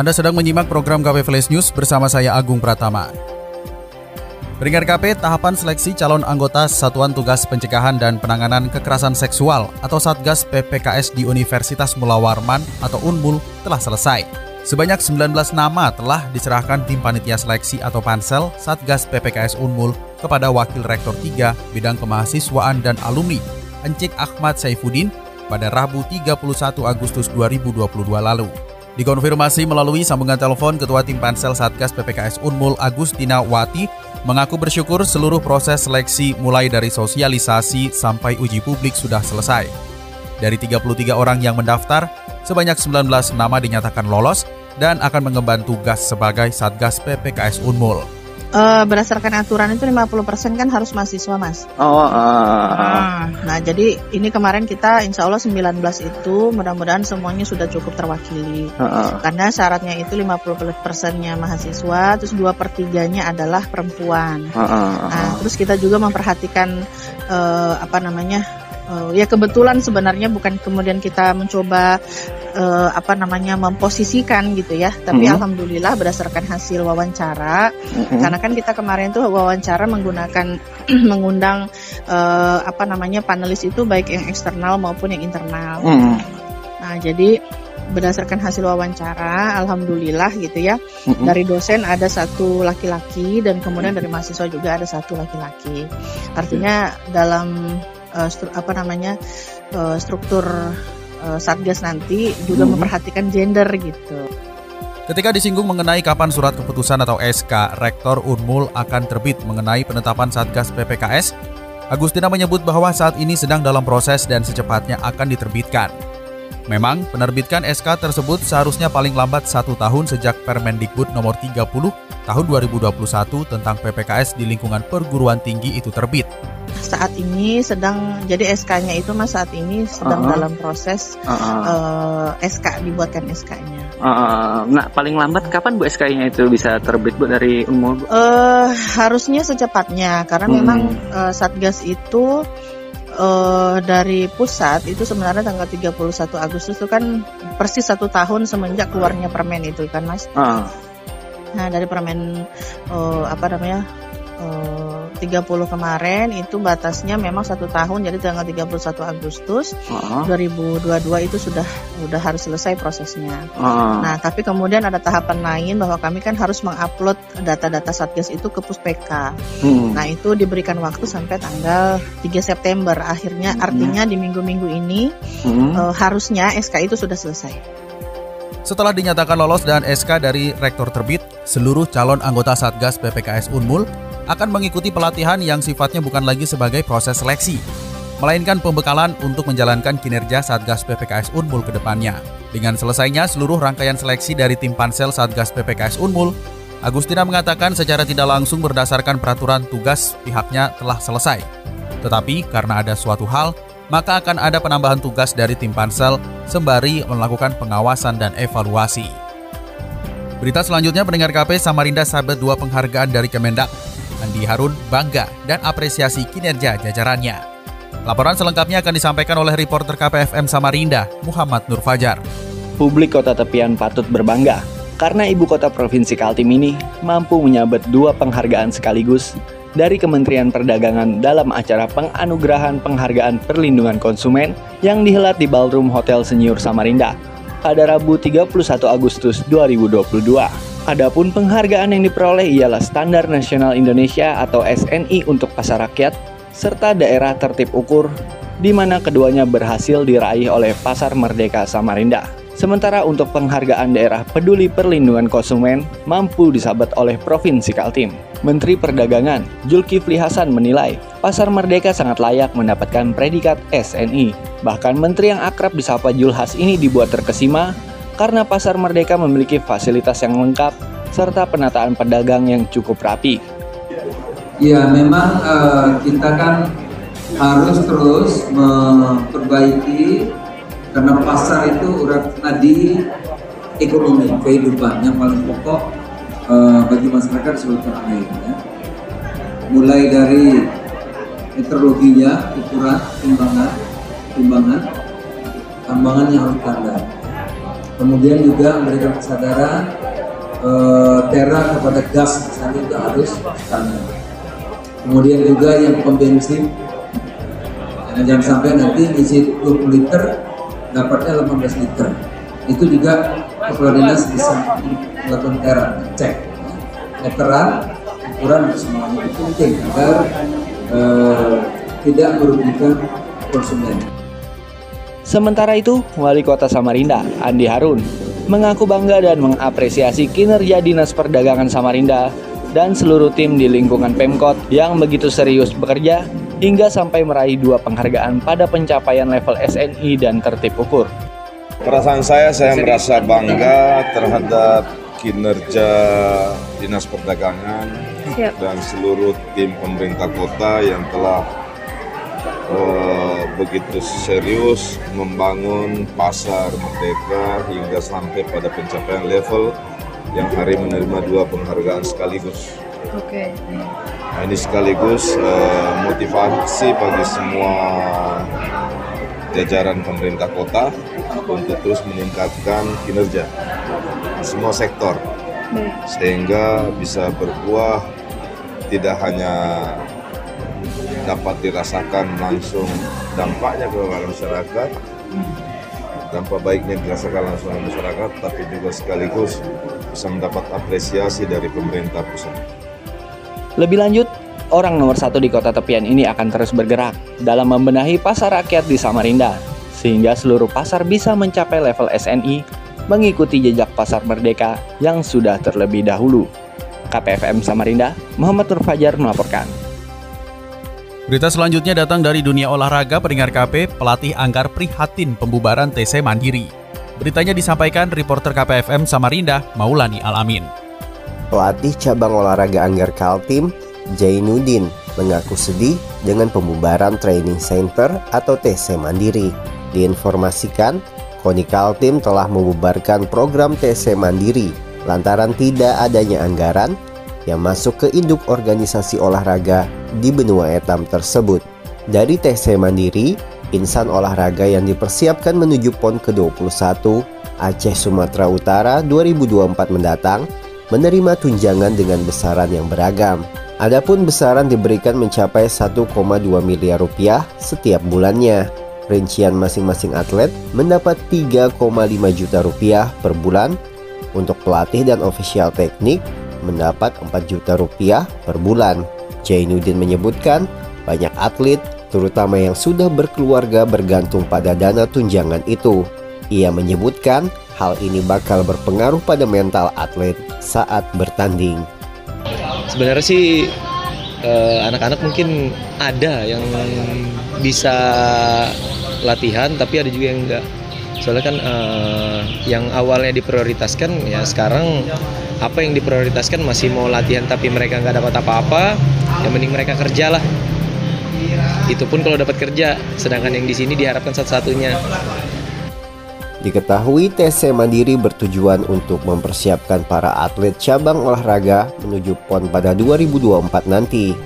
Anda sedang menyimak program KP Flash News bersama saya Agung Pratama. Peringkat KP tahapan seleksi calon anggota Satuan Tugas Pencegahan dan Penanganan Kekerasan Seksual atau Satgas PPKS di Universitas Mula Warman atau UNMUL telah selesai. Sebanyak 19 nama telah diserahkan tim panitia seleksi atau pansel Satgas PPKS Unmul kepada Wakil Rektor 3 Bidang Kemahasiswaan dan Alumni, Encik Ahmad Saifuddin, pada Rabu 31 Agustus 2022 lalu. Dikonfirmasi melalui sambungan telepon Ketua Tim Pansel Satgas PPKS Unmul Agustina Wati mengaku bersyukur seluruh proses seleksi mulai dari sosialisasi sampai uji publik sudah selesai. Dari 33 orang yang mendaftar, sebanyak 19 nama dinyatakan lolos dan akan mengemban tugas sebagai Satgas PPKS Unmul. Uh, berdasarkan aturan itu 50% kan harus mahasiswa mas. Oh. Uh, uh, Nah jadi ini kemarin kita insya Allah 19 itu mudah-mudahan semuanya sudah cukup terwakili. Uh, uh. Karena syaratnya itu 50 persennya mahasiswa, terus dua pertiganya adalah perempuan. Uh, uh, uh. Nah terus kita juga memperhatikan uh, apa namanya uh, ya kebetulan sebenarnya bukan kemudian kita mencoba uh, apa namanya memposisikan gitu ya tapi mm-hmm. alhamdulillah berdasarkan hasil wawancara mm-hmm. karena kan kita kemarin tuh wawancara menggunakan mengundang uh, apa namanya panelis itu baik yang eksternal maupun yang internal mm-hmm. nah jadi berdasarkan hasil wawancara, alhamdulillah gitu ya. Mm-hmm. Dari dosen ada satu laki-laki dan kemudian dari mahasiswa juga ada satu laki-laki. Artinya dalam uh, apa namanya uh, struktur uh, satgas nanti juga hmm. memperhatikan gender gitu. Ketika disinggung mengenai kapan surat keputusan atau SK Rektor Unmul akan terbit mengenai penetapan Satgas PPKS, Agustina menyebut bahwa saat ini sedang dalam proses dan secepatnya akan diterbitkan. Memang, penerbitkan SK tersebut seharusnya paling lambat satu tahun sejak Permendikbud nomor 30 tahun 2021 tentang PPKS di lingkungan perguruan tinggi itu terbit saat ini sedang jadi SK-nya itu mas saat ini sedang uh -huh. dalam proses uh -huh. uh, SK dibuatkan SK-nya. Uh, nah paling lambat kapan bu SK-nya itu bisa terbit bu dari umur? Uh, harusnya secepatnya karena hmm. memang uh, satgas itu uh, dari pusat itu sebenarnya tanggal 31 Agustus itu kan persis satu tahun semenjak keluarnya permen itu kan mas. Uh. Nah dari permen uh, apa namanya? Uh, 30 kemarin itu batasnya memang satu tahun jadi tanggal 31 Agustus uh -huh. 2022 itu sudah sudah harus selesai prosesnya. Uh -huh. Nah, tapi kemudian ada tahapan lain bahwa kami kan harus mengupload data-data Satgas itu ke Puspeka. Hmm. Nah, itu diberikan waktu sampai tanggal 3 September. Akhirnya hmm. artinya di minggu-minggu ini hmm. uh, harusnya SK itu sudah selesai. Setelah dinyatakan lolos dan SK dari rektor terbit, seluruh calon anggota Satgas PPKS Unmul akan mengikuti pelatihan yang sifatnya bukan lagi sebagai proses seleksi, melainkan pembekalan untuk menjalankan kinerja Satgas PPKS Unmul ke depannya. Dengan selesainya seluruh rangkaian seleksi dari tim pansel Satgas PPKS Unmul, Agustina mengatakan secara tidak langsung berdasarkan peraturan tugas pihaknya telah selesai. Tetapi karena ada suatu hal, maka akan ada penambahan tugas dari tim pansel sembari melakukan pengawasan dan evaluasi. Berita selanjutnya pendengar KP Samarinda sahabat dua penghargaan dari Kemendak Andi Harun bangga dan apresiasi kinerja jajarannya. Laporan selengkapnya akan disampaikan oleh reporter KPFM Samarinda, Muhammad Nur Fajar. Publik kota tepian patut berbangga karena ibu kota provinsi Kaltim ini mampu menyabet dua penghargaan sekaligus dari Kementerian Perdagangan dalam acara penganugerahan penghargaan perlindungan konsumen yang dihelat di Ballroom Hotel Senior Samarinda pada Rabu 31 Agustus 2022. Adapun penghargaan yang diperoleh ialah Standar Nasional Indonesia atau SNI untuk pasar rakyat serta daerah tertib ukur di mana keduanya berhasil diraih oleh Pasar Merdeka Samarinda. Sementara untuk penghargaan daerah peduli perlindungan konsumen mampu disabat oleh Provinsi Kaltim. Menteri Perdagangan Julkifli Hasan menilai Pasar Merdeka sangat layak mendapatkan predikat SNI. Bahkan menteri yang akrab disapa Julhas ini dibuat terkesima karena Pasar Merdeka memiliki fasilitas yang lengkap serta penataan pedagang yang cukup rapi. Ya, memang uh, kita kan harus terus memperbaiki karena pasar itu urat nadi ekonomi kehidupan yang paling pokok uh, bagi masyarakat seluruh tanah air. Ya. Mulai dari meteorologinya, ukuran, timbangan, timbangan, tambangan yang harus standar. Kemudian juga memberikan kesadaran uh, tera kepada gas misalnya itu harus standar. Kemudian juga yang pembensin Nah, jangan sampai nanti isi 20 liter dapatnya 18 liter. Itu juga kepala dinas bisa melakukan tera, cek. Meteran, ukuran semuanya itu penting agar eh, tidak merugikan konsumen. Sementara itu, Wali Kota Samarinda, Andi Harun, mengaku bangga dan mengapresiasi kinerja Dinas Perdagangan Samarinda dan seluruh tim di lingkungan Pemkot yang begitu serius bekerja hingga sampai meraih dua penghargaan pada pencapaian level SNI dan tertib ukur. Perasaan saya, saya merasa bangga terhadap kinerja Dinas Perdagangan Siap. dan seluruh tim pemerintah kota yang telah uh, begitu serius membangun pasar merdeka hingga sampai pada pencapaian level yang hari menerima dua penghargaan sekaligus. Oke. Okay. Nah, ini sekaligus uh, motivasi bagi semua jajaran pemerintah kota untuk terus meningkatkan kinerja semua sektor sehingga bisa berbuah tidak hanya dapat dirasakan langsung dampaknya kepada masyarakat dampak baiknya dirasakan langsung oleh masyarakat tapi juga sekaligus bisa mendapat apresiasi dari pemerintah pusat. Lebih lanjut, orang nomor satu di kota tepian ini akan terus bergerak dalam membenahi pasar rakyat di Samarinda, sehingga seluruh pasar bisa mencapai level SNI mengikuti jejak pasar merdeka yang sudah terlebih dahulu. KPFM Samarinda, Muhammad Nur Fajar melaporkan. Berita selanjutnya datang dari dunia olahraga pendengar KP, pelatih Anggar prihatin pembubaran TC Mandiri. Beritanya disampaikan reporter KPFM Samarinda, Maulani Alamin. Pelatih cabang olahraga Anggar Kaltim, Jainuddin, mengaku sedih dengan pembubaran training center atau TC Mandiri. Diinformasikan, KONI Kaltim telah membubarkan program TC Mandiri lantaran tidak adanya anggaran yang masuk ke induk organisasi olahraga di benua etam tersebut. Dari TC Mandiri, insan olahraga yang dipersiapkan menuju PON ke-21 Aceh Sumatera Utara 2024 mendatang menerima tunjangan dengan besaran yang beragam. Adapun besaran diberikan mencapai 1,2 miliar rupiah setiap bulannya. Rincian masing-masing atlet mendapat 3,5 juta rupiah per bulan. Untuk pelatih dan ofisial teknik mendapat 4 juta rupiah per bulan. Jainuddin menyebutkan banyak atlet terutama yang sudah berkeluarga bergantung pada dana tunjangan itu. Ia menyebutkan hal ini bakal berpengaruh pada mental atlet saat bertanding. Sebenarnya sih eh, anak-anak mungkin ada yang bisa latihan tapi ada juga yang enggak. Soalnya kan uh, yang awalnya diprioritaskan ya sekarang apa yang diprioritaskan masih mau latihan tapi mereka nggak dapat apa-apa, yang mending mereka kerja lah. Itu pun kalau dapat kerja, sedangkan yang di sini diharapkan satu-satunya Diketahui TC Mandiri bertujuan untuk mempersiapkan para atlet cabang olahraga menuju PON pada 2024 nanti.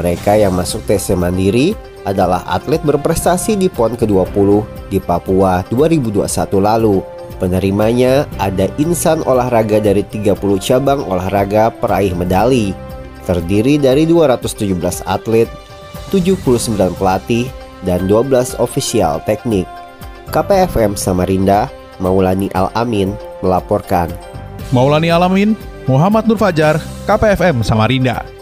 Mereka yang masuk TC Mandiri adalah atlet berprestasi di PON ke-20 di Papua 2021 lalu. Penerimanya ada insan olahraga dari 30 cabang olahraga peraih medali. Terdiri dari 217 atlet, 79 pelatih, dan 12 ofisial teknik. KPFM Samarinda, Maulani Al-Amin melaporkan. Maulani Al-Amin, Muhammad Nur Fajar, KPFM Samarinda.